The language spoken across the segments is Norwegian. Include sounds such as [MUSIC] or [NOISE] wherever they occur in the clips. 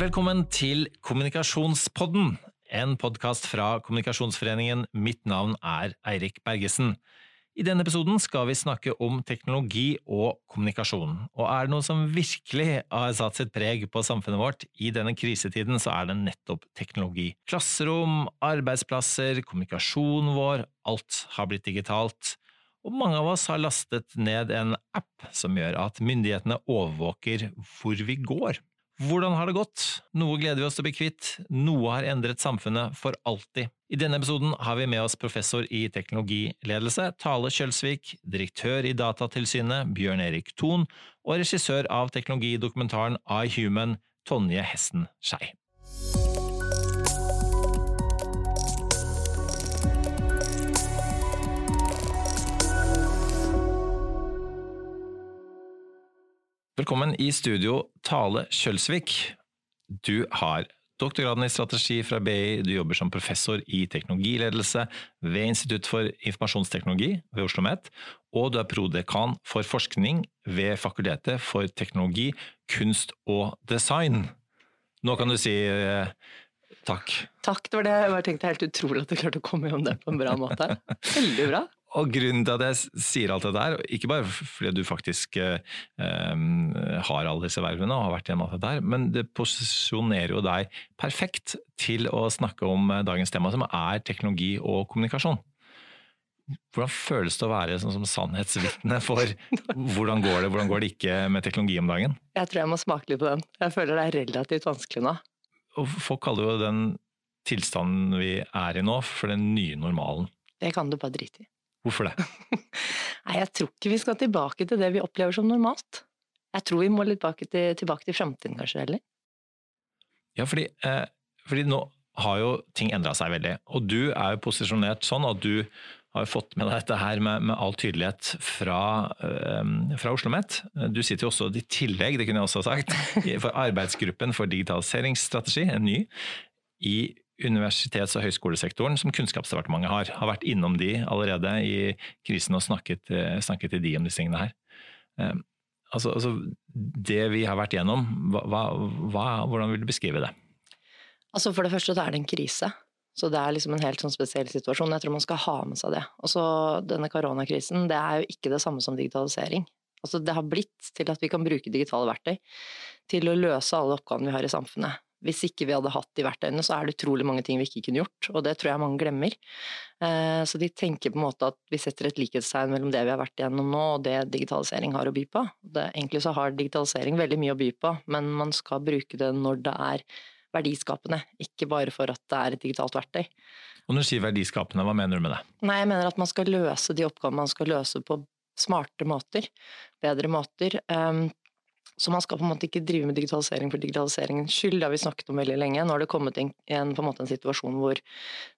Velkommen til Kommunikasjonspodden, en podkast fra Kommunikasjonsforeningen. Mitt navn er Eirik Bergesen. I denne episoden skal vi snakke om teknologi og kommunikasjon. Og er det noe som virkelig har satt sitt preg på samfunnet vårt i denne krisetiden, så er det nettopp teknologi. Klasserom, arbeidsplasser, kommunikasjonen vår, alt har blitt digitalt. Og mange av oss har lastet ned en app som gjør at myndighetene overvåker hvor vi går. Hvordan har det gått? Noe gleder vi oss til å bli kvitt, noe har endret samfunnet for alltid. I denne episoden har vi med oss professor i teknologiledelse, Tale Kjølsvik, direktør i Datatilsynet, Bjørn Erik Thon, og regissør av teknologidokumentaren Human, Tonje Hesten Skei. Velkommen i studio, Tale Kjølsvik. Du har doktorgraden i strategi fra BI, du jobber som professor i teknologiledelse ved Institutt for informasjonsteknologi ved Oslo OsloMet, og du er prodekan for forskning ved Fakultetet for teknologi, kunst og design. Nå kan du si eh, takk. Takk, det var det jeg bare tenkte helt utrolig at du klarte å komme gjennom det på en bra måte. Veldig bra. Og grunnen til at jeg sier alt det der, ikke bare fordi du faktisk eh, har alle disse vervene og har vært gjennom alt det der, men det posisjonerer jo deg perfekt til å snakke om eh, dagens tema, som er teknologi og kommunikasjon. Hvordan føles det å være sånn som sannhetsvitne for [LAUGHS] hvordan går det, hvordan går det ikke med teknologi om dagen? Jeg tror jeg må smake litt på den. Jeg føler det er relativt vanskelig nå. Og folk kaller jo den tilstanden vi er i nå, for den nye normalen. Det kan du bare drite i. Hvorfor det? [LAUGHS] Nei, jeg tror ikke vi skal tilbake til det vi opplever som normalt. Jeg tror vi må litt til, tilbake til framtiden, kanskje, heller. Ja, fordi, eh, fordi, nå har jo ting endra seg veldig. Og du er jo posisjonert sånn at du har fått med deg dette her med, med all tydelighet fra, eh, fra Oslo OsloMet. Du sitter jo også i tillegg, det kunne jeg også ha sagt, [LAUGHS] for arbeidsgruppen for digitaliseringsstrategi, en ny, i universitets- og høyskolesektoren som Kunnskapsdepartementet har. Har vært innom de allerede i krisen og snakket, eh, snakket til de om disse tingene her. Eh, altså, altså, det vi har vært gjennom, hva, hva, hvordan vil du beskrive det? Altså For det første så er det en krise. Så det er liksom en helt sånn spesiell situasjon. Jeg tror man skal ha med seg det. Og så denne koronakrisen, det er jo ikke det samme som digitalisering. Altså det har blitt til at vi kan bruke digitale verktøy til å løse alle oppgavene vi har i samfunnet. Hvis ikke vi hadde hatt de verktøyene, så er det utrolig mange ting vi ikke kunne gjort, og det tror jeg mange glemmer. Eh, så de tenker på en måte at vi setter et likhetstegn mellom det vi har vært igjennom nå, og det digitalisering har å by på. Det, egentlig så har digitalisering veldig mye å by på, men man skal bruke det når det er verdiskapende, ikke bare for at det er et digitalt verktøy. Og Når du sier verdiskapende, hva mener du med det? Nei, Jeg mener at man skal løse de oppgavene man skal løse på smarte måter, bedre måter. Um, så man skal på en måte ikke drive med digitalisering for digitaliseringens skyld, det har vi snakket om veldig lenge. Nå har det kommet en, en, måte en situasjon hvor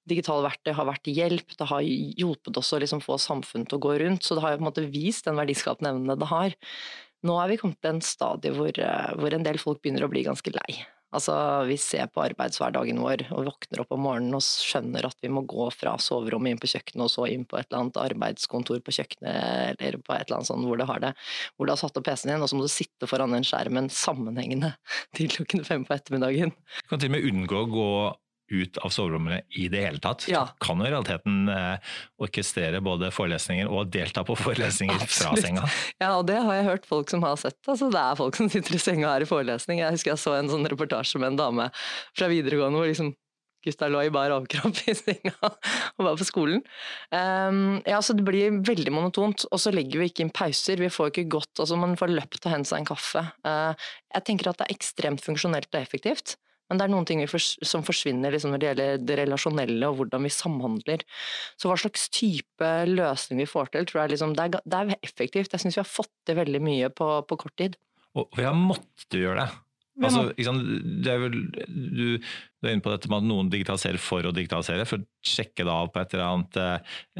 digitale verktøy har vært til hjelp, det har hjulpet oss å liksom få samfunnet til å gå rundt, så det har på en måte vist den verdiskapende evnen det har. Nå er vi kommet til en stadie hvor, eh, hvor en del folk begynner å bli ganske lei. Altså, vi ser på arbeidshverdagen vår og våkner opp om morgenen og skjønner at vi må gå fra soverommet inn på kjøkkenet og så inn på et eller annet arbeidskontor på kjøkkenet eller på et eller annet sånt hvor du har det, hvor du har satt opp PC-en din, og så må du sitte foran den skjermen sammenhengende [LAUGHS] til klokken fem på ettermiddagen. Du kan til og med unngå å gå ut av soverommet i det hele tatt. Ja. Du kan jo i realiteten eh, orkestrere både forelesninger og delta på forelesninger fra senga. Ja, og det har jeg hørt folk som har sett. Altså, det er folk som sitter i senga her i forelesning. Jeg husker jeg så en sånn reportasje med en dame fra videregående hvor liksom gutta lå i bar overkropp i senga [LAUGHS] og var på skolen. Um, ja, så Det blir veldig monotont, og så legger vi ikke inn pauser. Vi får ikke godt, altså Man får løpt og hente seg en kaffe. Uh, jeg tenker at det er ekstremt funksjonelt og effektivt. Men det er noen ting som forsvinner liksom, når det gjelder det relasjonelle og hvordan vi samhandler. Så hva slags type løsning vi får til, tror jeg liksom, det, er, det er effektivt. Jeg syns vi har fått til veldig mye på, på kort tid. Og vi har måttet gjøre det. Altså, det er vel, du, du, er inne på dette med at noen digitaliserer for å digitalisere, for å sjekke det av på et eller annet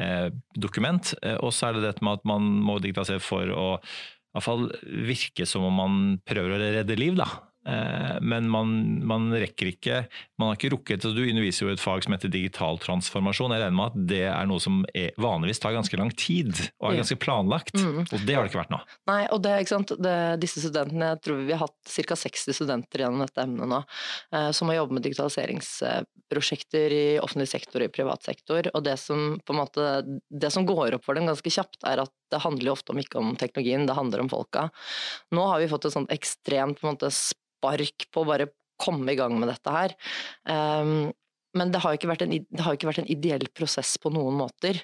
eh, dokument. Eh, og så er det dette med at man må digitalisere for å i hvert fall virke som om man prøver å redde liv. da. Eh, men man, man, rekker ikke Man har ikke rukket Du underviser jo et fag som heter digital transformasjon. Jeg regner med at det er noe som er, vanligvis tar ganske lang tid, og er ganske planlagt. Mm. Og det har det ikke vært nå. Nei, og det, ikke sant? Det, disse studentene, jeg tror vi har hatt ca. 60 studenter gjennom dette emnet nå, eh, som har jobbet med digitaliseringsprosjekter i offentlig sektor og i privat sektor. Og det som, på en måte, det som går opp for dem ganske kjapt, er at det handler jo ofte om ikke om teknologien, det handler om folka. Nå har vi fått et sånt ekstremt på måte, spark på å bare komme i gang med dette her. Um, men det har, har, ikke vært en, ideell prosess på noen måter.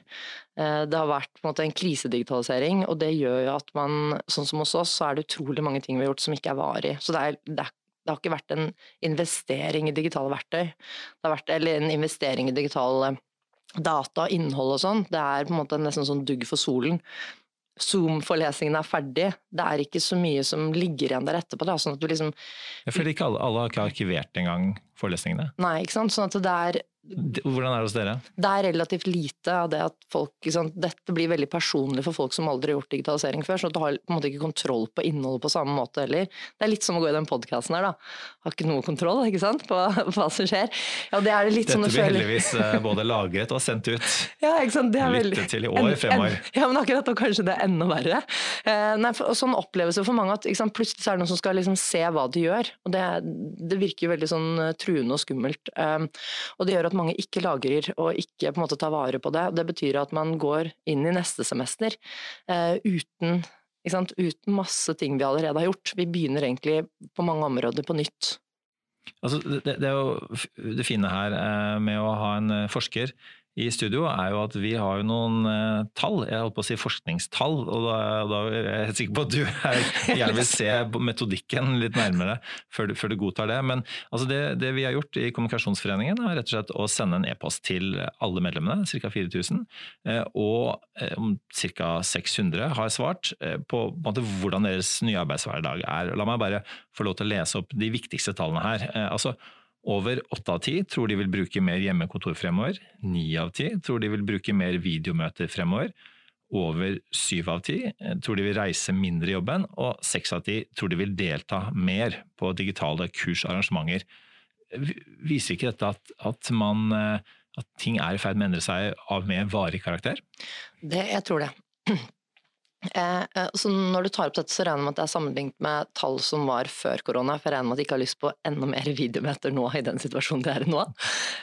Eh, det har vært en, måte, en krisedigitalisering, og det gjør jo at man, sånn som hos oss, så er det utrolig mange ting vi har gjort som ikke er varig. Så det, er, det, er, det har ikke vært en investering i digitale verktøy. Vært, eller en investering i digitale data, innhold og sånn. Det er på en måte nesten sånn dugg for solen. Zoom-forelesningen er ferdig. Det er ikke så mye som ligger igjen der etterpå. Da, sånn at du liksom Jeg føler ikke alle, alle har ikke arkivert engang forelesningene. Nei, ikke sant. Sånn at det er hvordan er det hos dere? Det er relativt lite av det at folk sant, Dette blir veldig personlig for folk som aldri har gjort digitalisering før, så du har på en måte ikke kontroll på innholdet på samme måte heller. Det er litt som å gå i den podkasten her, da. Har ikke noe kontroll ikke sant, på, på hva som skjer. Ja, det er det litt Dette sånn blir heldigvis eh, både lagret og sendt ut. [LAUGHS] ja, ikke sant? Det er veldig... til i år fremover. ja, men akkurat da kanskje det er enda verre. Eh, nei, for, og sånn oppleves det for mange at sant, plutselig så er det noen som skal liksom se hva de gjør. og Det, det virker jo veldig sånn eh, truende og skummelt. Um, og det gjør at mange ikke lagrer og ikke på en måte tar vare på det. Det betyr at man går inn i neste semester eh, uten, uten masse ting vi allerede har gjort. Vi begynner egentlig på mange områder på nytt. Altså, det, det, er jo det fine her eh, med å ha en eh, forsker i studio, er jo at vi har jo noen eh, tall, jeg holdt på å si forskningstall. og Da, da er jeg sikker på at du er, gjerne vil se metodikken litt nærmere før du, før du godtar det. Men altså det, det, vi har gjort i Kommunikasjonsforeningen, er rett og slett å sende en e-post til alle medlemmene, ca. 4000. Eh, og eh, om ca. 600 har svart på, på hvordan deres nye arbeidshverdag er. La meg bare få lov til å lese opp de viktigste tallene her. altså over åtte av ti tror de vil bruke mer hjemmekontor fremover. Ni av ti tror de vil bruke mer videomøter fremover. Over syv av ti eh, tror de vil reise mindre i jobben, og seks av ti tror de vil delta mer på digitale kursarrangementer. Viser ikke dette at, at, man, eh, at ting er i ferd med å endre seg av mer varig karakter? Det, jeg tror det. Eh, eh, så når du tar opp dette, så regner jeg med at det er sammenlignet med tall som var før korona. For jeg regner med at de ikke har lyst på enda mer [LAUGHS] videometer nå i den situasjonen de er i nå.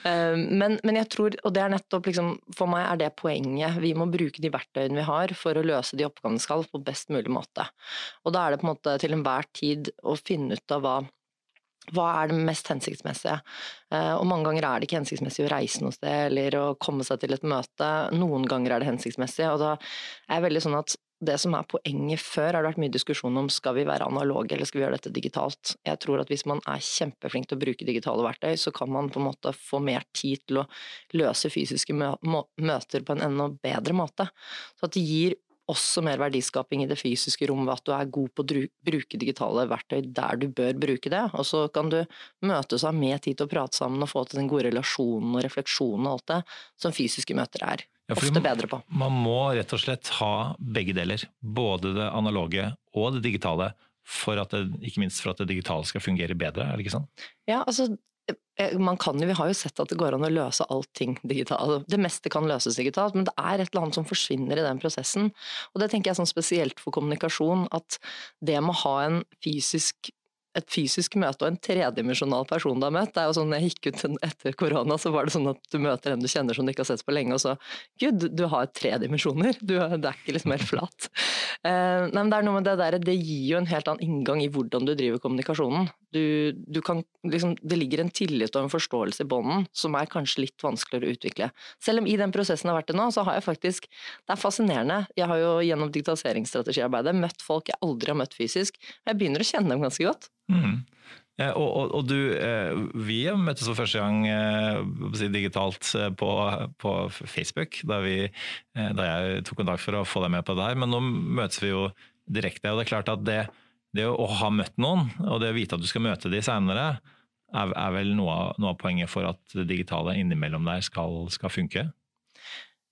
Eh, men, men, jeg tror, og det er nettopp liksom, for meg er det poenget. Vi må bruke de verktøyene vi har for å løse de oppgavene vi skal på best mulig måte. Og da er det på en måte til enhver tid å finne ut av hva hva er det mest hensiktsmessige? Og mange ganger er det ikke hensiktsmessig å reise noe sted eller å komme seg til et møte. Noen ganger er det hensiktsmessig, og da er jeg veldig sånn at det som er poenget før, har det vært mye diskusjon om skal vi være analoge eller skal vi gjøre dette digitalt. Jeg tror at hvis man er kjempeflink til å bruke digitale verktøy, så kan man på en måte få mer tid til å løse fysiske møter på en enda bedre måte. Så at det gir også mer verdiskaping i det fysiske rommet ved at du er god på å bruke digitale verktøy der du bør bruke det. Og så kan du møtes av mer tid til å prate sammen og få til den gode relasjonen og refleksjonen og alt det som fysiske møter er. Ofte bedre på. Man må rett og slett ha begge deler. Både det analoge og det digitale. For at det, ikke minst for at det digitale skal fungere bedre, er det ikke sånn? Ja, altså eh, man kan jo, Vi har jo sett at det går an å løse allting digitalt. Altså, det meste kan løses digitalt, men det er et eller annet som forsvinner i den prosessen. Og Det tenker jeg sånn spesielt for kommunikasjon, at det med å ha en fysisk et fysisk møte og en tredimensjonal person du har møtt. Det er jo sånn, Jeg gikk ut etter korona, så var det sånn at du møter en du kjenner som du ikke har sett på lenge, og så Gud, du har tre dimensjoner! Du, det er ikke liksom helt flat. Uh, nei, men Det er noe med det der, det gir jo en helt annen inngang i hvordan du driver kommunikasjonen. Du, du kan, liksom, det ligger en tillit og en forståelse i bånden som er kanskje litt vanskeligere å utvikle. Selv om i den prosessen jeg har vært i nå, så har jeg faktisk Det er fascinerende. Jeg har jo gjennom digitaliseringsstrategiarbeidet møtt folk jeg aldri har møtt fysisk. Jeg begynner å kjenne dem ganske godt. Mm. Og, og, og, du, eh, vi møttes for første gang eh, digitalt eh, på, på Facebook, da, vi, da, jeg tok kontakt for å få deg med på det her. Men nå møtes vi jo direkte. og Det er klart at det, det å ha møtt noen, og det å vite at du skal møte de seinere, er, er, vel noe av, noe av, poenget for at det digitale innimellom der skal, skal funke?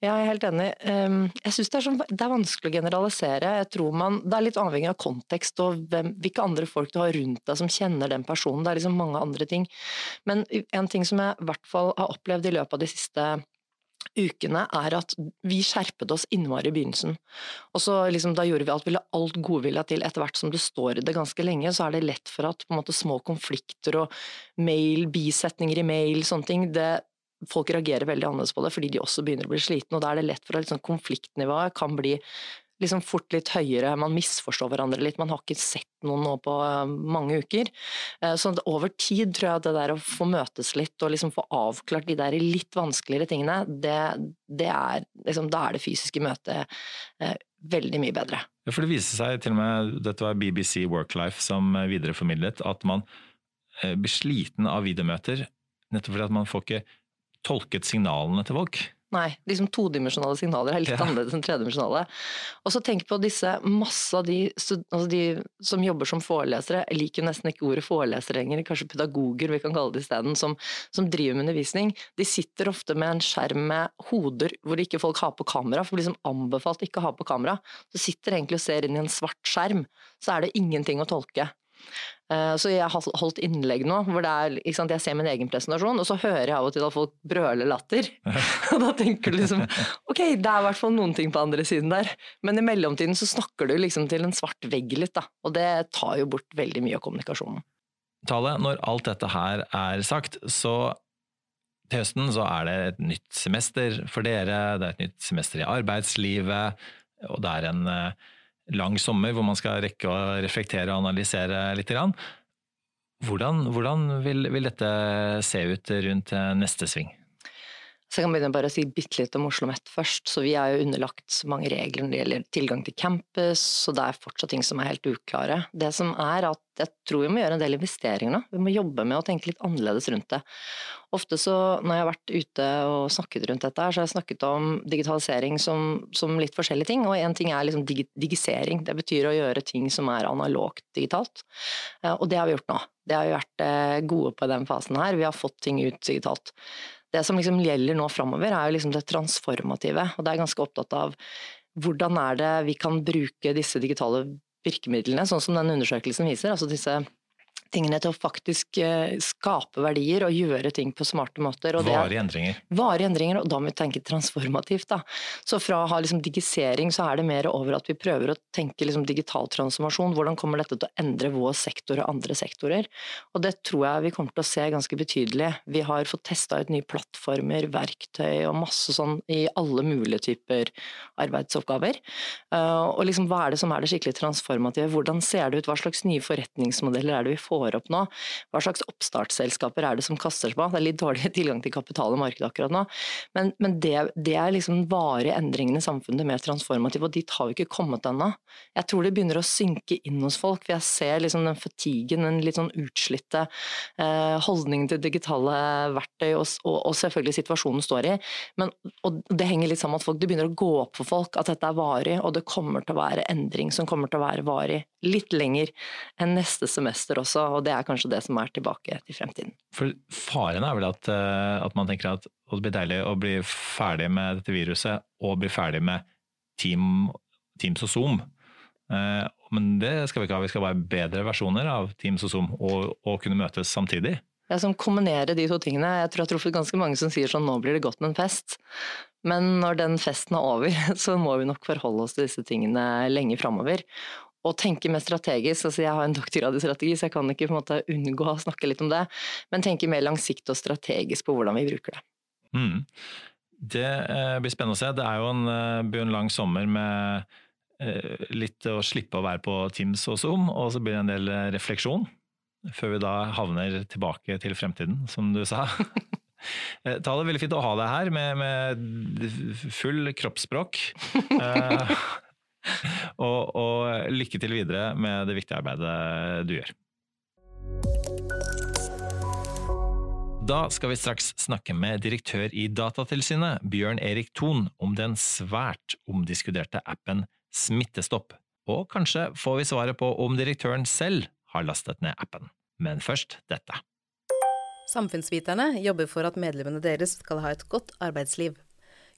Ja, jeg er helt enig. Ehm, jeg syns det, det, er vanskelig å generalisere. Jeg tror man, Det er litt avhengig av kontekst og hvem, hvilke andre folk du har rundt deg som kjenner den personen. Det er liksom mange andre ting. Men en ting som jeg i hvert fall har opplevd i løpet av de siste ukene, er at vi skjerpet oss innmari i begynnelsen. Og så liksom, Da gjorde vi alt, vi alt godvilja til. Etter hvert som du står i det ganske lenge, så er det lett for at måte, små konflikter og mail, bisetninger i mail, sånne ting, det, folk reagerer veldig annerledes på det fordi de også begynner å bli slitne. Og da er det lett for at liksom, konfliktnivået kan bli liksom fort litt høyere, man misforstår hverandre litt. Man har ikke sett noen nå på eh, mange uker. Eh, så over tid tror jeg at det der å få møtes litt og liksom få avklart de der litt vanskeligere tingene, det, det er liksom, Da er det fysiske møtet eh, veldig mye bedre. Ja, for det viser seg til og med, dette var BBC Worklife som videreformidlet, at man blir sliten av videomøter nettopp fordi at man får ikke tolket signalene til folk. Nei, liksom todimensjonale signaler er litt ja. annerledes enn tredimensjonale. Og så tenk på disse masse av de, altså de, som jobber som forelesere, jeg liker nesten ikke ordet forelesere lenger, kanskje pedagoger vi kan kalle det isteden, som, som driver med undervisning. De sitter ofte med en skjerm med hoder hvor ikke folk har på kamera, for liksom anbefalt ikke å ha på kamera. Så sitter egentlig og ser inn i en svart skjerm, så er det ingenting å tolke. Eh, så jeg har holdt innlegg nå hvor det er, sant, jeg ser min egen presentasjon, og så hører jeg av og til at folk brøler latter. [LAUGHS] og da tenker du liksom ok, det er i hvert fall noen ting på andre siden der. Men i mellomtiden så snakker du liksom til en svart vegg litt, da. Og det tar jo bort veldig mye av kommunikasjonen. Tale, når alt dette her er sagt, så til høsten så er det et nytt semester for dere, det er et nytt semester i arbeidslivet, og det er en uh, lang sommer hvor man skal rekke å reflektere og analysere litt. Hvordan, hvordan vil, vil, dette se ut rundt neste sving? Så jeg kan begynne bare å si bitte litt om Oslo OsloMet først. Så vi er jo underlagt mange regler når det gjelder tilgang til campus, og det er fortsatt ting som er helt uklare. Det som er at jeg tror vi må gjøre en del investeringer nå. Vi må jobbe med å tenke litt annerledes rundt det. Ofte så når jeg har vært ute og snakket rundt dette, her, så har jeg snakket om digitalisering som, som litt forskjellige ting. Og én ting er liksom dig digisering. Det betyr å gjøre ting som er analogt digitalt. Eh, og det har vi gjort nå. Det har vi vært eh, gode på i den fasen her. Vi har fått ting ut digitalt. Det som liksom gjelder nå framover, er jo liksom det transformative. Og det er jeg ganske opptatt av hvordan er det vi kan bruke disse digitale virkemidlene, sånn som den undersøkelsen viser. altså disse tingene til å faktisk eh, skape verdier og gjøre ting på smarte måter. Varige endringer. Varige endringer, og da må vi tenke transformativt. Da. Så fra å ha liksom digisering, så er det mer over at vi prøver å tenke liksom digital transformasjon. Hvordan kommer dette til å endre vår sektor og andre sektorer? Og det tror jeg vi kommer til å se ganske betydelig. Vi har fått testa ut nye plattformer, verktøy og masse sånn i alle mulige typer arbeidsoppgaver. Eh, og liksom hva er det som er det skikkelig transformative? Hvordan ser det ut? Hva slags nye forretningsmodeller er det vi får får opp nå. Hva slags oppstartsselskaper er det som kaster seg på? Det er litt dårlig [LAUGHS] tilgang til kapital og marked akkurat nå. Men, men det, det, er liksom varige endringene i samfunnet mer transformative, og dit har vi ikke kommet ennå. Jeg tror det begynner å synke inn hos folk. for Jeg ser liksom den fatigen, den litt sånn utslitte eh, holdningen til digitale verktøy, og, og, og, selvfølgelig situasjonen står i. Men, og det henger litt sammen med at folk, det begynner å gå opp for folk at dette er varig, og det kommer til å være endring som kommer til å være varig litt lenger enn neste semester også og det er kanskje det som er tilbake til fremtiden. For Faren er vel at, eh, at man tenker at det blir deilig å bli ferdig med dette viruset og bli ferdig med team, Teams og Zoom. Eh, men det skal vi ikke ha, vi skal være bedre versjoner av Teams og Zoom og, og kunne møtes samtidig. Ja, som kombinerer de to tingene. Jeg tror jeg har truffet ganske mange som sier sånn nå blir det godt med en fest. Men når den festen er over, [LAUGHS] så må vi nok forholde oss til disse tingene lenge framover og tenke mer strategisk. Altså jeg har en doktorgrad i strategi, så jeg kan ikke måte unngå å snakke litt om det. Men tenke mer langsiktig og strategisk på hvordan vi bruker det. Mm. Det eh, blir spennende å se. Det er jo en, eh, en lang sommer med eh, litt å slippe å være på Teams og Zoom, og så blir det en del refleksjon. Før vi da havner tilbake til fremtiden, som du sa. [LAUGHS] Ta det veldig fint å ha deg her med, med full kroppsspråk. [LAUGHS] og, og lykke til videre med det viktige arbeidet du gjør. Da skal vi straks snakke med direktør i Datatilsynet, Bjørn Erik Thon, om den svært omdiskuterte appen Smittestopp. Og kanskje får vi svaret på om direktøren selv har lastet ned appen. Men først dette. Samfunnsviterne jobber for at medlemmene deres skal ha et godt arbeidsliv.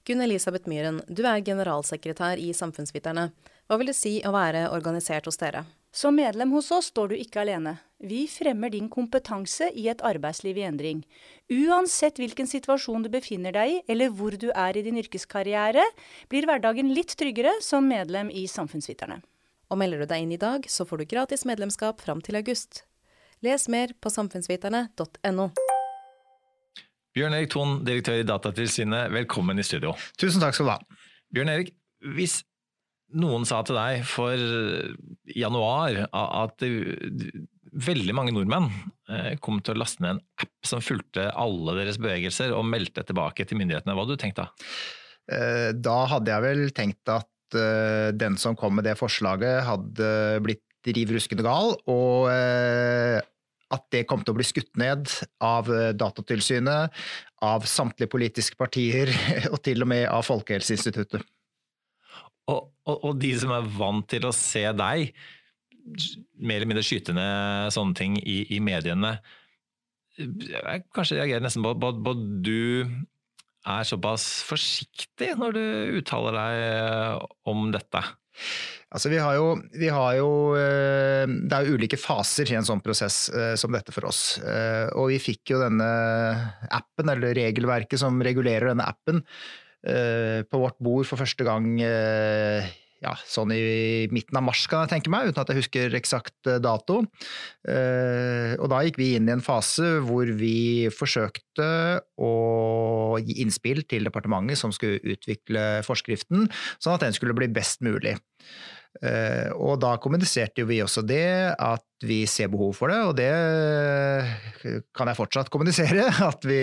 Gunn Elisabeth Myhren, du er generalsekretær i Samfunnsviterne. Hva vil det si å være organisert hos dere? Som medlem hos oss står du ikke alene. Vi fremmer din kompetanse i et arbeidsliv i endring. Uansett hvilken situasjon du befinner deg i, eller hvor du er i din yrkeskarriere, blir hverdagen litt tryggere som medlem i Samfunnsviterne. Og melder du deg inn i dag, så får du gratis medlemskap fram til august. Les mer på samfunnsviterne.no. Bjørn Erik Thon, direktør i Datatilsynet, velkommen i studio. Tusen takk skal du ha. Bjørn Erik, hvis noen sa til deg for januar at veldig mange nordmenn eh, kom til å laste ned en app som fulgte alle deres bevegelser og meldte tilbake til myndighetene, hva hadde du tenkt da? Eh, da hadde jeg vel tenkt at eh, den som kom med det forslaget hadde blitt riv ruskende gal, og at det kom til å bli skutt ned av Datatilsynet, av samtlige politiske partier [LAUGHS] og til og med av Folkehelseinstituttet. Og, og, og, de som er vant til å se deg mer eller mindre skyte ned sånne ting i, i mediene, jeg kanskje reagerer nesten på at du er såpass forsiktig når du uttaler deg om dette. Altså, vi har, jo, vi har jo, eh, Det er jo ulike faser i en sånn prosess eh, som dette for oss. Eh, og vi fikk jo denne appen, eller regelverket som regulerer denne appen, på vårt bord for første gang ja, sånn i midten av mars, kan jeg tenke meg, uten at jeg husker eksakt eh, dato. Og da gikk vi inn i en fase hvor vi forsøkte å gi innspill til departementet som skulle utvikle forskriften, sånn at den skulle bli best mulig. Eh, og da kommuniserte vi også det, at vi ser behov for det, og det kan jeg fortsatt kommunisere. [LAUGHS] At vi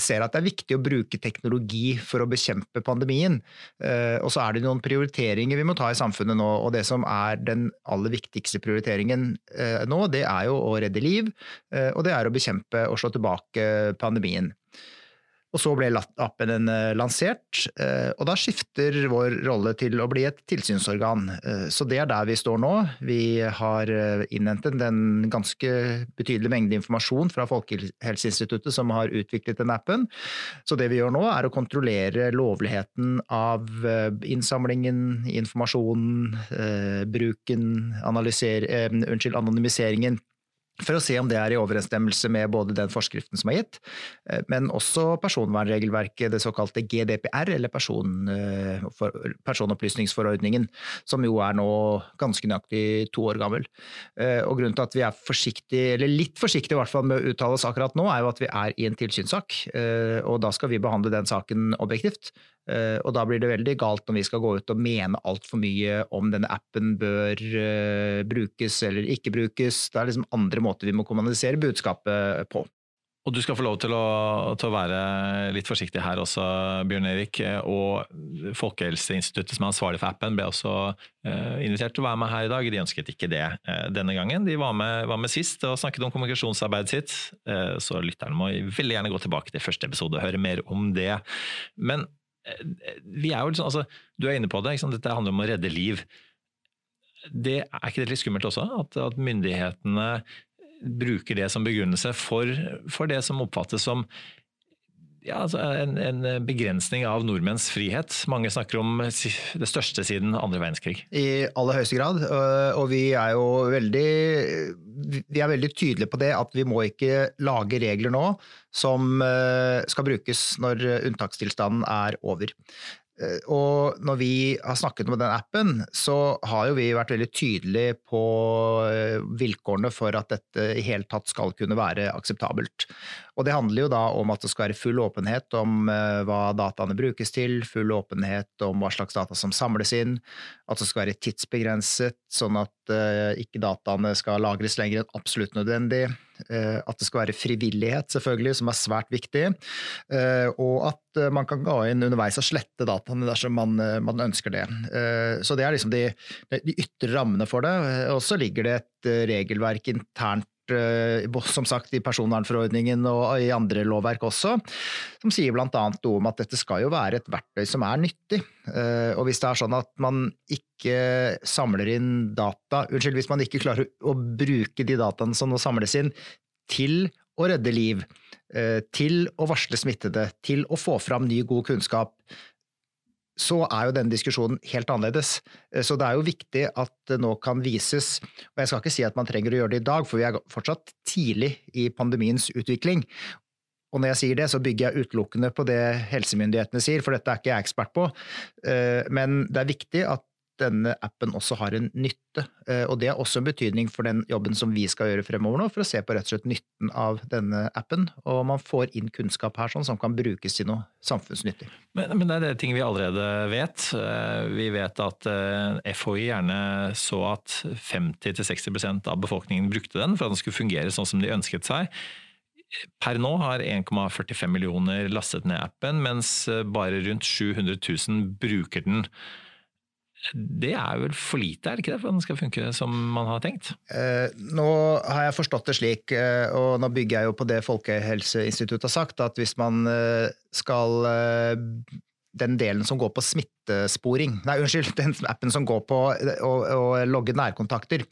ser at det er viktig å bruke teknologi for å bekjempe pandemien. Eh, og så er det noen prioriteringer vi må ta i samfunnet nå, og det som er den aller viktigste prioriteringen eh, nå, det er jo å redde liv, og det er å bekjempe og slå tilbake pandemien. Og så ble appen eh, lansert, eh, og da skifter vår rolle til å bli et tilsynsorgan. Eh, så det er der vi står nå. Vi har innhentet en ganske betydelig mengde informasjon fra Folkehelseinstituttet som har utviklet den appen. Så det vi gjør nå er å kontrollere lovligheten av innsamlingen, informasjonen, bruken, unnskyld, anonymiseringen for å se om det er i overensstemmelse med både den forskriften som er gitt, eh, men også personvernregelverket, det såkalte GDPR, eller person, eh, personopplysningsforordningen, som jo er nå ganske nøyaktig to år gammel. Eh, og Grunnen til at vi er forsiktige, eller litt forsiktige i hvert fall med å uttale oss akkurat nå, er jo at vi er i en tilsynssak, og da skal vi behandle den saken objektivt. Eh, og da blir det veldig galt når vi skal gå ut og mene altfor mye om denne appen bør uh, brukes eller ikke brukes. Det er liksom andre måter vi må kommunisere budskapet på. Og du skal få lov til å, til å, være litt forsiktig her også, Bjørn Erik. Og Folkehelseinstituttet som er ansvarlig for appen ble også uh, invitert til å være med her i dag. De ønsket ikke det denne gangen. De var med, var med, sist og snakket om kommunikasjonsarbeidet sitt. Så lytterne må veldig gjerne gå tilbake til første episode og høre mer om det. Men vi er jo liksom, altså, Du er inne på det, dette handler om å redde liv. Det, er ikke det litt skummelt også? At, at myndighetene bruker det som begrunnelse for, for det som oppfattes som ja, altså en, en, begrensning av nordmenns frihet. Mange snakker om det største siden andre verdenskrig. I aller høyeste grad, og vi er jo veldig, vi er veldig tydelige på det at vi må ikke lage regler nå som skal brukes når unntakstilstanden er over. Eh, og når vi har snakket med den appen, så har jo vi vært veldig tydelige på eh, vilkårene for at dette i hele tatt skal kunne være akseptabelt. Og det handler jo da om at det skal være full åpenhet om eh, hva dataene brukes til, full åpenhet om hva slags data som samles inn, at det skal være tidsbegrenset, sånn at ikke dataene skal lagres lenger enn absolutt nødvendig, at det skal være frivillighet, selvfølgelig, som er svært viktig, uh, og at man kan gå inn underveis og slette dataene dersom man, man ønsker det. Så det er liksom de, de ytre rammene for det. Og så ligger det et regelverk internt Eh, som sagt i personvernforordningen og i andre lovverk også, som sier bl.a. noe om at dette skal jo være et verktøy som er nyttig. Eh, og hvis det er sånn at man ikke samler inn data, unnskyld, hvis man ikke klarer å bruke de dataene som nå samles inn, til å redde liv, eh, til å varsle smittede, til å få fram ny, god kunnskap, så er jo denne diskusjonen helt annerledes. Så det er jo viktig at det nå kan vises, og jeg skal ikke si at man trenger å gjøre det i dag, for vi er fortsatt tidlig i pandemiens utvikling. Og når jeg sier det, så bygger jeg utelukkende på det helsemyndighetene sier, for dette er ikke jeg ekspert på. Men det er viktig at denne appen også har en nytte. Eh, og det har også en betydning for den jobben som vi skal gjøre fremover nå, for å se på rett og slett nytten av denne appen. Og man får inn kunnskap her sånn, som kan brukes til noe samfunnsnyttig. Men, men det er det ting vi allerede vet. Eh, vi vet at eh, FHI gjerne så at 50-60% av befolkningen brukte den for at den skulle fungere sånn som de ønsket seg. Per nå har 1,45 millioner lastet ned appen, mens bare rundt 700 000 bruker den. Det er vel for lite, er det ikke det, for den skal funke som man har tenkt? Eh, nå har jeg forstått det slik, eh, og nå bygger jeg jo på det Folkehelseinstituttet har sagt, at hvis man eh, skal den delen som går på smittesporing. Nei, unnskyld, [LAUGHS] den appen som går på å, å logge nærkontakter.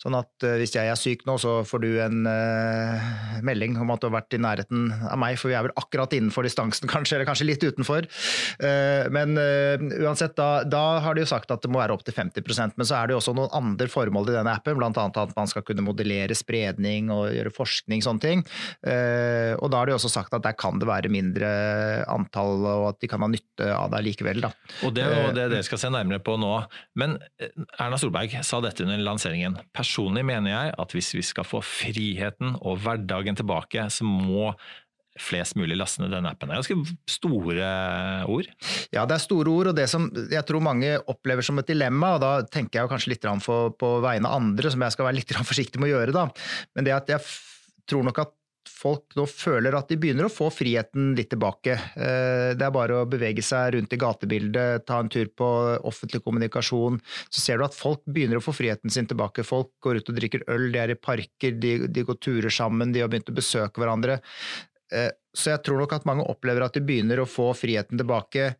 Sånn at uh, hvis jeg er syk nå, så får du en uh, melding om at du har vært i nærheten av meg, for vi er vel akkurat innenfor distansen, [LAUGHS] kanskje, eller kanskje litt utenfor. Uh, men uansett, da, da, har de jo sagt at det må være opptil 50% men så er det jo også noen andre formål i denne appen, bl.a. at man skal kunne modellere spredning og gjøre forskning, sånne ting. og da har de også sagt at der kan det være mindre antall, og at de kan ha nytte av deg likevel. Da. Og Det er det dere skal se nærmere på nå. Men eh, Erna Solberg sa dette under lanseringen. Personlig mener jeg at hvis vi skal få friheten og hverdagen tilbake, så må flest mulig laste ned denne appen. Det er ganske store ord? Ja, det er store ord, og det som jeg tror mange opplever som et dilemma, og da tenker jeg kanskje litt på vegne av andre, som jeg skal være litt forsiktig med å gjøre, da, men det at jeg tror nok at folk nå føler at de begynner å få friheten litt tilbake. Eh, det er bare å bevege seg rundt i gatebildet, ta en tur på offentlig kommunikasjon. Så ser du at folk begynner å få friheten sin tilbake. Folk går ut og drikker øl, de er i parker, de, de går turer sammen, de har begynt å besøke hverandre. Eh, så jeg tror nok at mange opplever at de begynner å få friheten tilbake,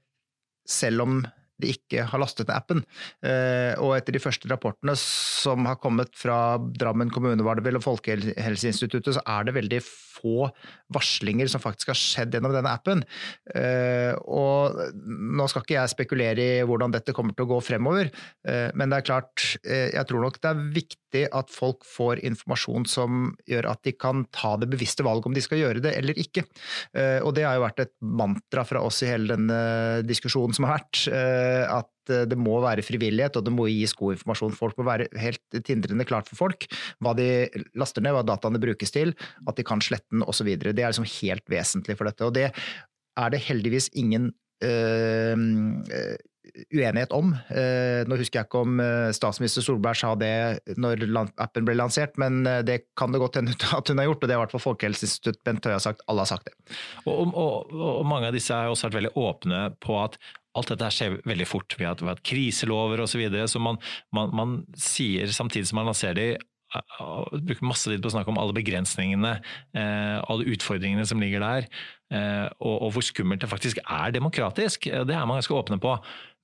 selv om de ikke har lastet ned appen. Eh, og etter de første rapportene som har kommet fra Drammen kommune var det vel, og Folkehelseinstituttet, så er det veldig få varslinger som faktisk har skjedd gjennom denne appen. Eh, og nå skal ikke jeg spekulere i hvordan dette kommer til å gå fremover, eh, men det er klart, jeg tror nok det er viktig at folk får informasjon som gjør at de kan ta det bevisste valget om de skal gjøre det eller ikke. Og det har jo vært et mantra fra oss i hele denne diskusjonen som har vært at eh, det må være frivillighet, og det må gis god informasjon. Folk må være helt tindrende klart for folk hva de laster ned, hva dataene brukes til, at de kan slette den osv. Det er liksom helt vesentlig for dette. Og det er det heldigvis ingen øh, uenighet om. Nå husker jeg ikke om statsminister Solberg sa det når appen ble lansert, men det kan det godt hende [LAUGHS] at hun har gjort, og det har i hvert fall Folkehelseinstituttet Bent Høie har sagt. Alle har sagt det. Og, og, og, mange av disse har også vært veldig åpne på at alt dette skjer veldig fort. Vi har hatt kriselover osv. Så, videre, så man, man, man, sier samtidig som man lanserer de bruker masse tid på å snakke om alle begrensningene, eh, alle utfordringene som ligger der, eh, og, og, hvor skummelt det faktisk er demokratisk. Det er man ganske åpne på.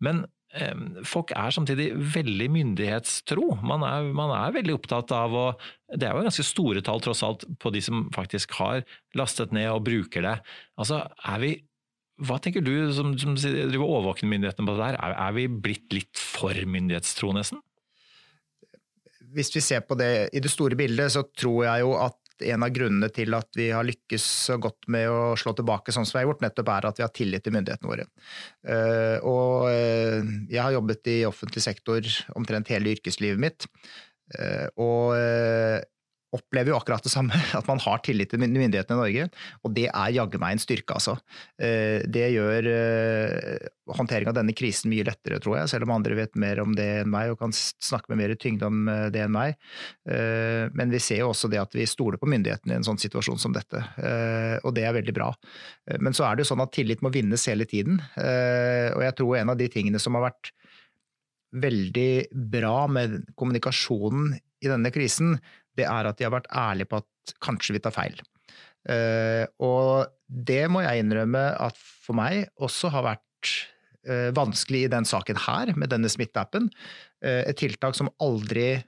Men eh, folk er samtidig veldig myndighetstro. Man er, man er, veldig opptatt av å Det er jo ganske store tall tross alt på de som faktisk har lastet ned og bruker det. Altså, er vi hva tenker du som, som driver overvåker myndighetene på det der, er, er vi blitt litt for myndighetstro nesten? Hvis vi ser på det i det store bildet, så tror jeg jo at en av grunnene til at vi har lykkes så godt med å slå tilbake sånn som vi har gjort, nettopp er at vi har tillit til myndighetene våre. Eh, og eh, jeg har jobbet i offentlig sektor omtrent hele yrkeslivet mitt. Eh, og opplever jo akkurat det samme, [LAUGHS] at man har tillit til myndighetene i Norge. Og det er jaggu meg en styrke, altså. Eh, det gjør eh, håndtering av denne krisen mye lettere, tror jeg, selv om andre vet mer om det enn meg og kan snakke med mer tyngde om eh, det enn meg. Men vi ser jo også det at vi stoler på myndighetene i en sånn situasjon som dette, og det er veldig bra. Men så er det jo sånn at tillit må vinnes hele tiden, og jeg tror en av de tingene som har vært veldig bra med kommunikasjonen i denne krisen, det er at de har vært ærlige på at kanskje vi tar feil. Uh, og det må jeg innrømme at for meg også har vært uh, vanskelig i den saken her, med denne smitteappen. Uh, et tiltak som aldri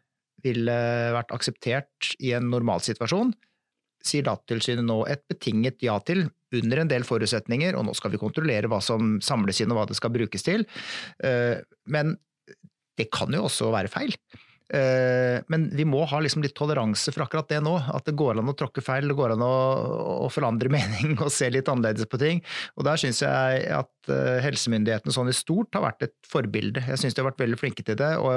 ville vært akseptert i en normalsituasjon, sier Datatilsynet nå et betinget ja til, under en del forutsetninger, og nå skal vi kontrollere hva som samles inn og hva det skal brukes til. Men det kan jo også være feil. Eh, men vi må ha liksom litt toleranse for akkurat det nå. At det går an å tråkke feil, det går an å, å forandre [LAUGHS] mening og se litt annerledes på ting. Og der syns jeg at eh, helsemyndighetene sånn i stort har vært et forbilde. Jeg syns de har vært veldig flinke til det. Og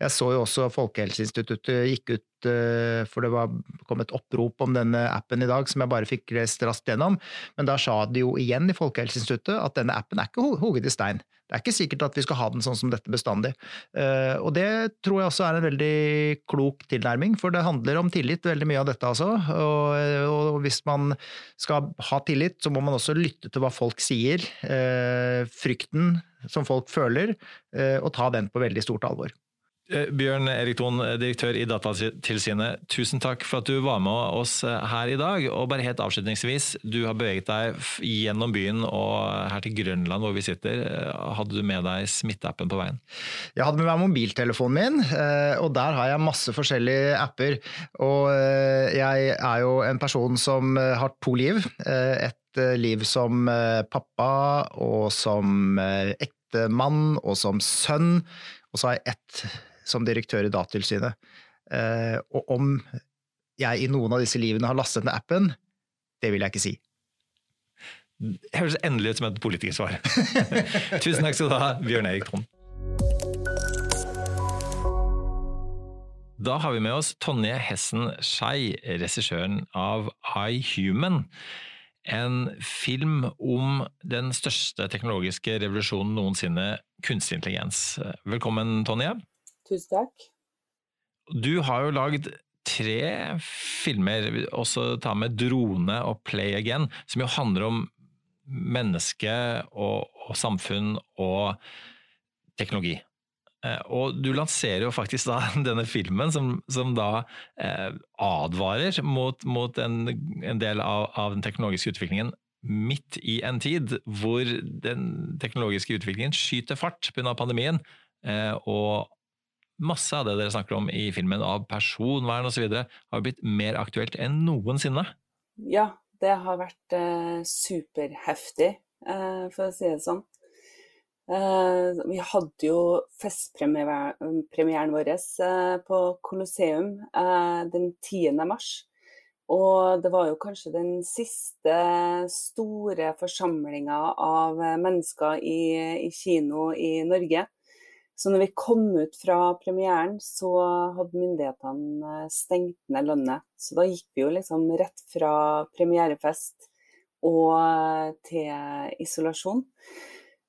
jeg så jo også Folkehelseinstituttet gikk ut Eh, for det var, kom et opprop om denne appen i dag som jeg bare fikk lest raskt gjennom. Men da sa de jo igjen i Folkehelseinstituttet at denne appen er ikke hugget i stein. Det er ikke sikkert at vi skal ha den sånn som dette bestandig. Eh, og det tror jeg også er en veldig klok tilnærming, for det handler om tillit, veldig mye av dette altså. Og, hvis man skal ha tillit, så må man også lytte til hva folk sier. Eh, frykten som folk føler, og ta den på veldig stort alvor. Eh, Bjørn Erik Thon, direktør i Datatilsynet, tusen takk for at du var med oss eh, her i dag. Og bare helt avslutningsvis, du har beveget deg gjennom byen og her til Grønland hvor vi sitter. Eh, hadde du med deg smitteappen på veien? Jeg hadde med meg mobiltelefonen min, og der har jeg masse forskjellige apper. Og jeg er jo en person som har to liv. Et liv som pappa og som ektemann og som sønn. Og så har jeg ett som direktør i Datatilsynet. Eh, og om jeg i noen av disse livene har lastet ned appen, det vil jeg ikke si. Det høres endelig ut som et politikersvar. [LAUGHS] Tusen takk skal du ha, Bjørn Erik Trond. Da har vi med oss Tonje Hessen Skei, regissøren av I Human. En film om den største teknologiske revolusjonen noensinne, kunstig intelligens. Velkommen, Tonje. Tusen takk. Du har jo lagd tre filmer, også ta med 'Drone' og 'Play Again', som jo handler om menneske og, og samfunn og teknologi. Eh, og du lanserer jo faktisk da [LAUGHS] denne filmen som, som da eh, advarer mot, mot en, en, del av, av, den teknologiske utviklingen midt i en tid hvor den teknologiske utviklingen skyter fart pga. pandemien, eh, og masse av det dere snakker om i filmen av personvern osv., har blitt mer aktuelt enn noensinne. Ja, det har vært eh, superheftig, eh, for å si det sånn. Eh, vi hadde jo festpremieren vår eh, på Colosseum eh, den 10. mars. Og det var jo kanskje den siste store forsamlinga av mennesker i, i kino i Norge. Så når vi kom ut fra premieren, så hadde myndighetene eh, stengt ned landet. Så da gikk vi jo liksom rett fra premierefest og eh, til isolasjon.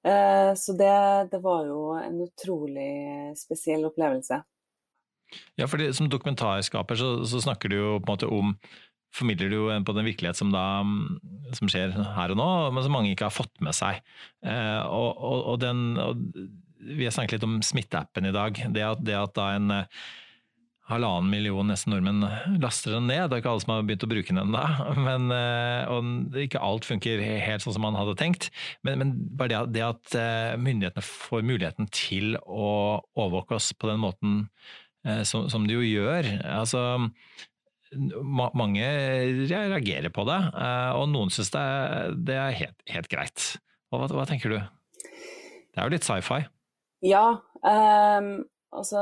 Eh, så det, det var jo en utrolig spesiell opplevelse. Ja, for som dokumentarskaper så, så, snakker du jo på en måte om formidler du jo på den virkelighet som, da, som skjer her og nå, men som mange ikke har fått med seg. Og, og, og, den, og vi har snakket litt om smitteappen i dag. Det at, det at da en eh, halvannen million nesten nordmenn laster den ned. Det er ikke alle som har begynt å bruke den ennå. [LAUGHS] Eh, og ikke alt funker helt sånn som man hadde tenkt. Men, men bare det, det, at eh, myndighetene får muligheten til å overvåke oss på den måten som, som de jo gjør. Altså, mange reagerer på det, og noen syns det, det, er helt, helt greit. Hva, hva tenker du? Det er jo litt sci-fi? Ja, um, altså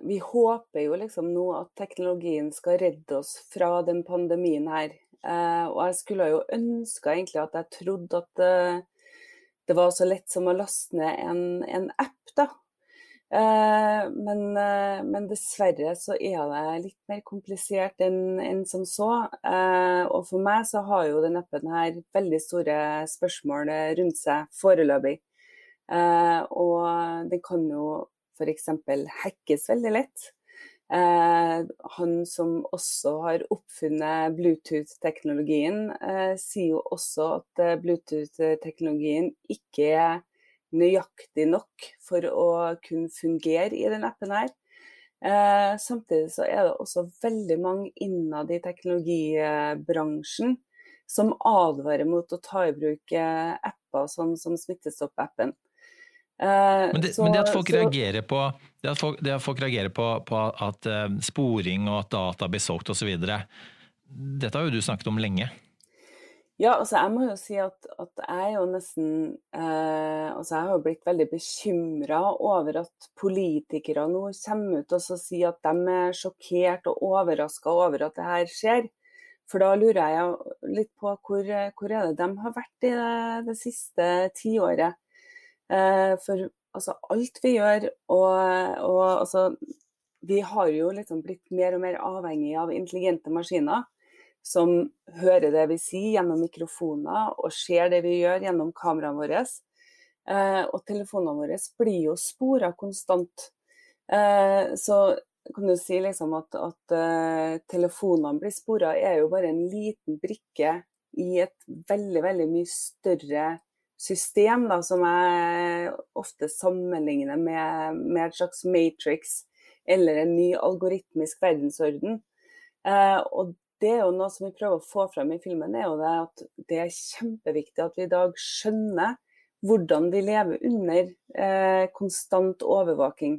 Vi håper jo liksom nå at teknologien skal redde oss fra den pandemien her. Uh, og jeg skulle jo ønska egentlig at jeg trodde at uh, det var så lett som å laste ned en, en app, da. Uh, men, men, dessverre så er det litt mer komplisert enn, enn som så. og for meg så har jo den appen her veldig store spørsmål rundt seg foreløpig. Eh, og det kan jo f.eks. hackes veldig lett. Eh, han som også har oppfunnet Bluetooth-teknologien, eh, sier jo også at Bluetooth-teknologien ikke er nøyaktig nok for å kunne fungere i den appen her. Eh, samtidig så er det også veldig mange innad i teknologibransjen som advarer mot å ta i bruk apper sånn som Smittestopp-appen. Eh, men det, så, men det, at folk så, reagerer på det at folk, det at folk reagerer på, på at uh, sporing og at data blir solgt osv. Dette har jo du snakket om lenge? Ja, altså jeg må jo si at, at jeg jo nesten eh, Altså jeg har jo blitt veldig bekymra over at politikere nå kommer ut og sier at de er sjokkert og overraska over at det her skjer. For da lurer jeg litt på hvor, hvor er det de har vært i det, det siste tiåret. Eh, for altså alt vi gjør og, og altså Vi har jo liksom blitt mer og mer avhengig av intelligente maskiner som hører det vi sier gjennom mikrofoner og ser det vi gjør gjennom kameraene våre. Eh, og telefonene våre blir jo spora konstant. Eh, så kan du si liksom at, at uh, telefonene blir spora, er jo bare en liten brikke i et veldig, veldig mye større system, da, som jeg ofte sammenligner med, med et slags matrix eller en ny algoritmisk verdensorden. Eh, og det er jo noe som vi prøver å få frem i filmen, er jo det at det er kjempeviktig at vi i dag skjønner hvordan vi lever under eh, konstant overvåking.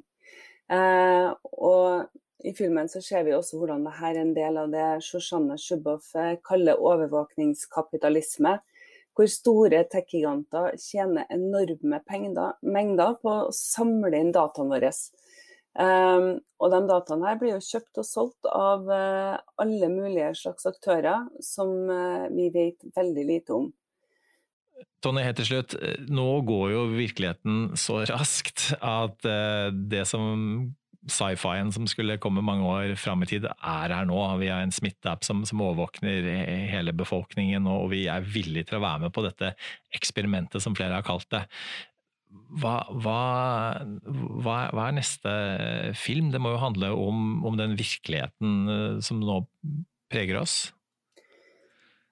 Eh, og i filmen så ser vi også hvordan dette er en del av det Shoshana Shubov eh, kaller overvåkningskapitalisme. Hvor store tech-giganter tjener enorme mengder på å samle inn dataene våre. Um, og de dataene her blir jo kjøpt og solgt av uh, alle mulige slags aktører som uh, vi vet veldig lite om. Tonje, helt til slutt. Nå går jo virkeligheten så raskt at uh, det som sci-fien som skulle komme mange år fram i tid, er her nå. Vi har en smitteapp som, som overvåkner hele befolkningen, og vi er villige til å være med på dette eksperimentet, som flere har kalt det hva, hva, hva, hva, er neste film? Det må jo handle om, om den virkeligheten eh, som nå preger oss?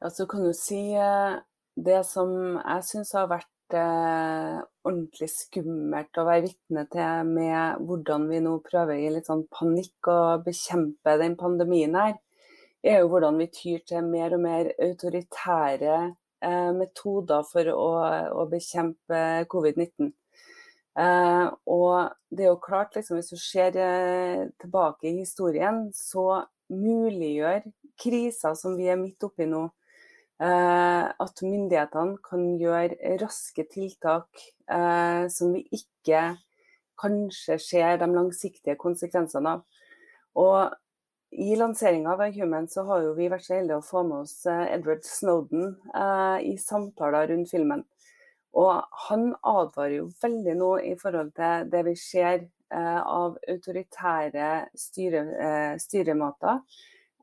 Altså kan du si eh, Det som jeg syns har vært ordentlig skummelt å være vitne til med hvordan vi nå prøver i litt sånn panikk å bekjempe den pandemien her, er jo hvordan vi tyr til mer og mer autoritære Eh, metoder for å, å bekjempe covid-19. Eh, og det er jo klart, liksom, hvis du ser eh, tilbake i historien, så muliggjør kriser som vi er midt oppi nå, at myndighetene kan gjøre raske tiltak som vi ikke kanskje ser de langsiktige konsekvensene av. Og i lanseringa av Human så har vi vært så heldige å få med oss eh, Edward Snowden eh, i samtaler rundt filmen. Og han advarer jo veldig nå i forhold til det vi ser eh, av autoritære styre, eh, styremåter.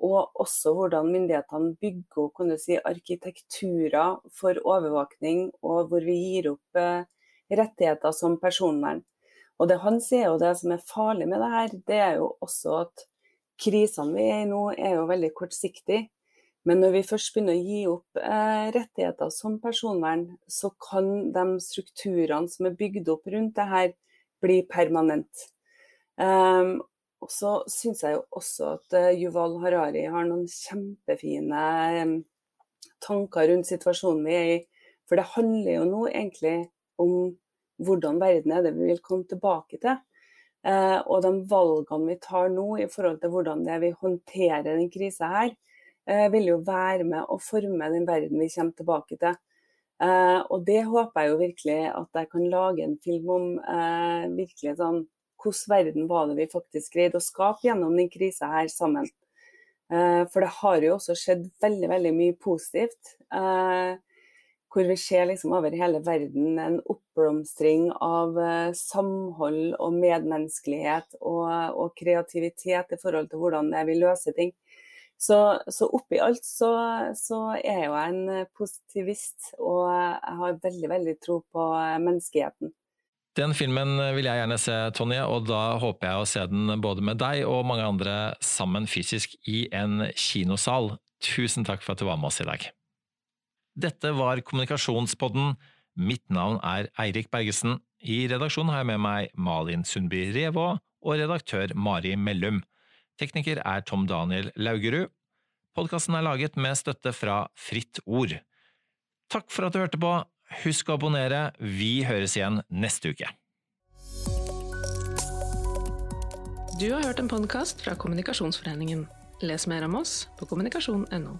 Og også hvordan myndighetene bygger opp si, arkitekturer for overvåkning, og hvor vi gir opp eh, rettigheter som personvern. Og det han sier, og det som er farlig med det her, det er jo også at krisene vi er i nå, er jo veldig kortsiktige. Men når vi først begynner å gi opp eh, rettigheter som personvern, så kan de strukturene som er bygd opp rundt det her, bli permanent. Um, og så syns jeg jo også at uh, Yuval Harari har noen kjempefine tanker rundt situasjonen vi er i. For det handler jo nå egentlig om hvordan verden er det vi vil komme tilbake til. Eh, og de valgene vi tar nå i forhold til hvordan vi håndterer den krisa her, eh, vil jo være med å forme den verden vi kommer tilbake til. Eh, og det håper jeg jo virkelig at jeg kan lage en film om. virkelig sånn, Hvordan verden var det vi faktisk greide å skape gjennom den krisa her sammen. For det har jo også skjedd veldig, veldig mye positivt hvor vi ser liksom over hele verden en oppblomstring av uh, samhold og medmenneskelighet og, og, kreativitet i forhold til hvordan vi løser ting. Så, så oppi alt så, så, er jeg jo en positivist, og jeg har veldig, veldig tro på menneskeheten. Den filmen vil jeg gjerne se, Tonje, og da håper jeg å se den både med deg og mange andre sammen fysisk i en kinosal. Tusen takk for at du var med oss i dag. Dette var Kommunikasjonspodden. Mitt navn er Eirik Bergesen. I redaksjonen har jeg med meg Malin Sundby Revå og redaktør Mari Mellum. Tekniker er Tom Daniel Laugerud. Podkasten er laget med støtte fra Fritt Ord. Takk for at du hørte på. Husk å abonnere. Vi høres igjen neste uke. Du har hørt en podkast fra Kommunikasjonsforeningen. Les mer om oss på kommunikasjon.no.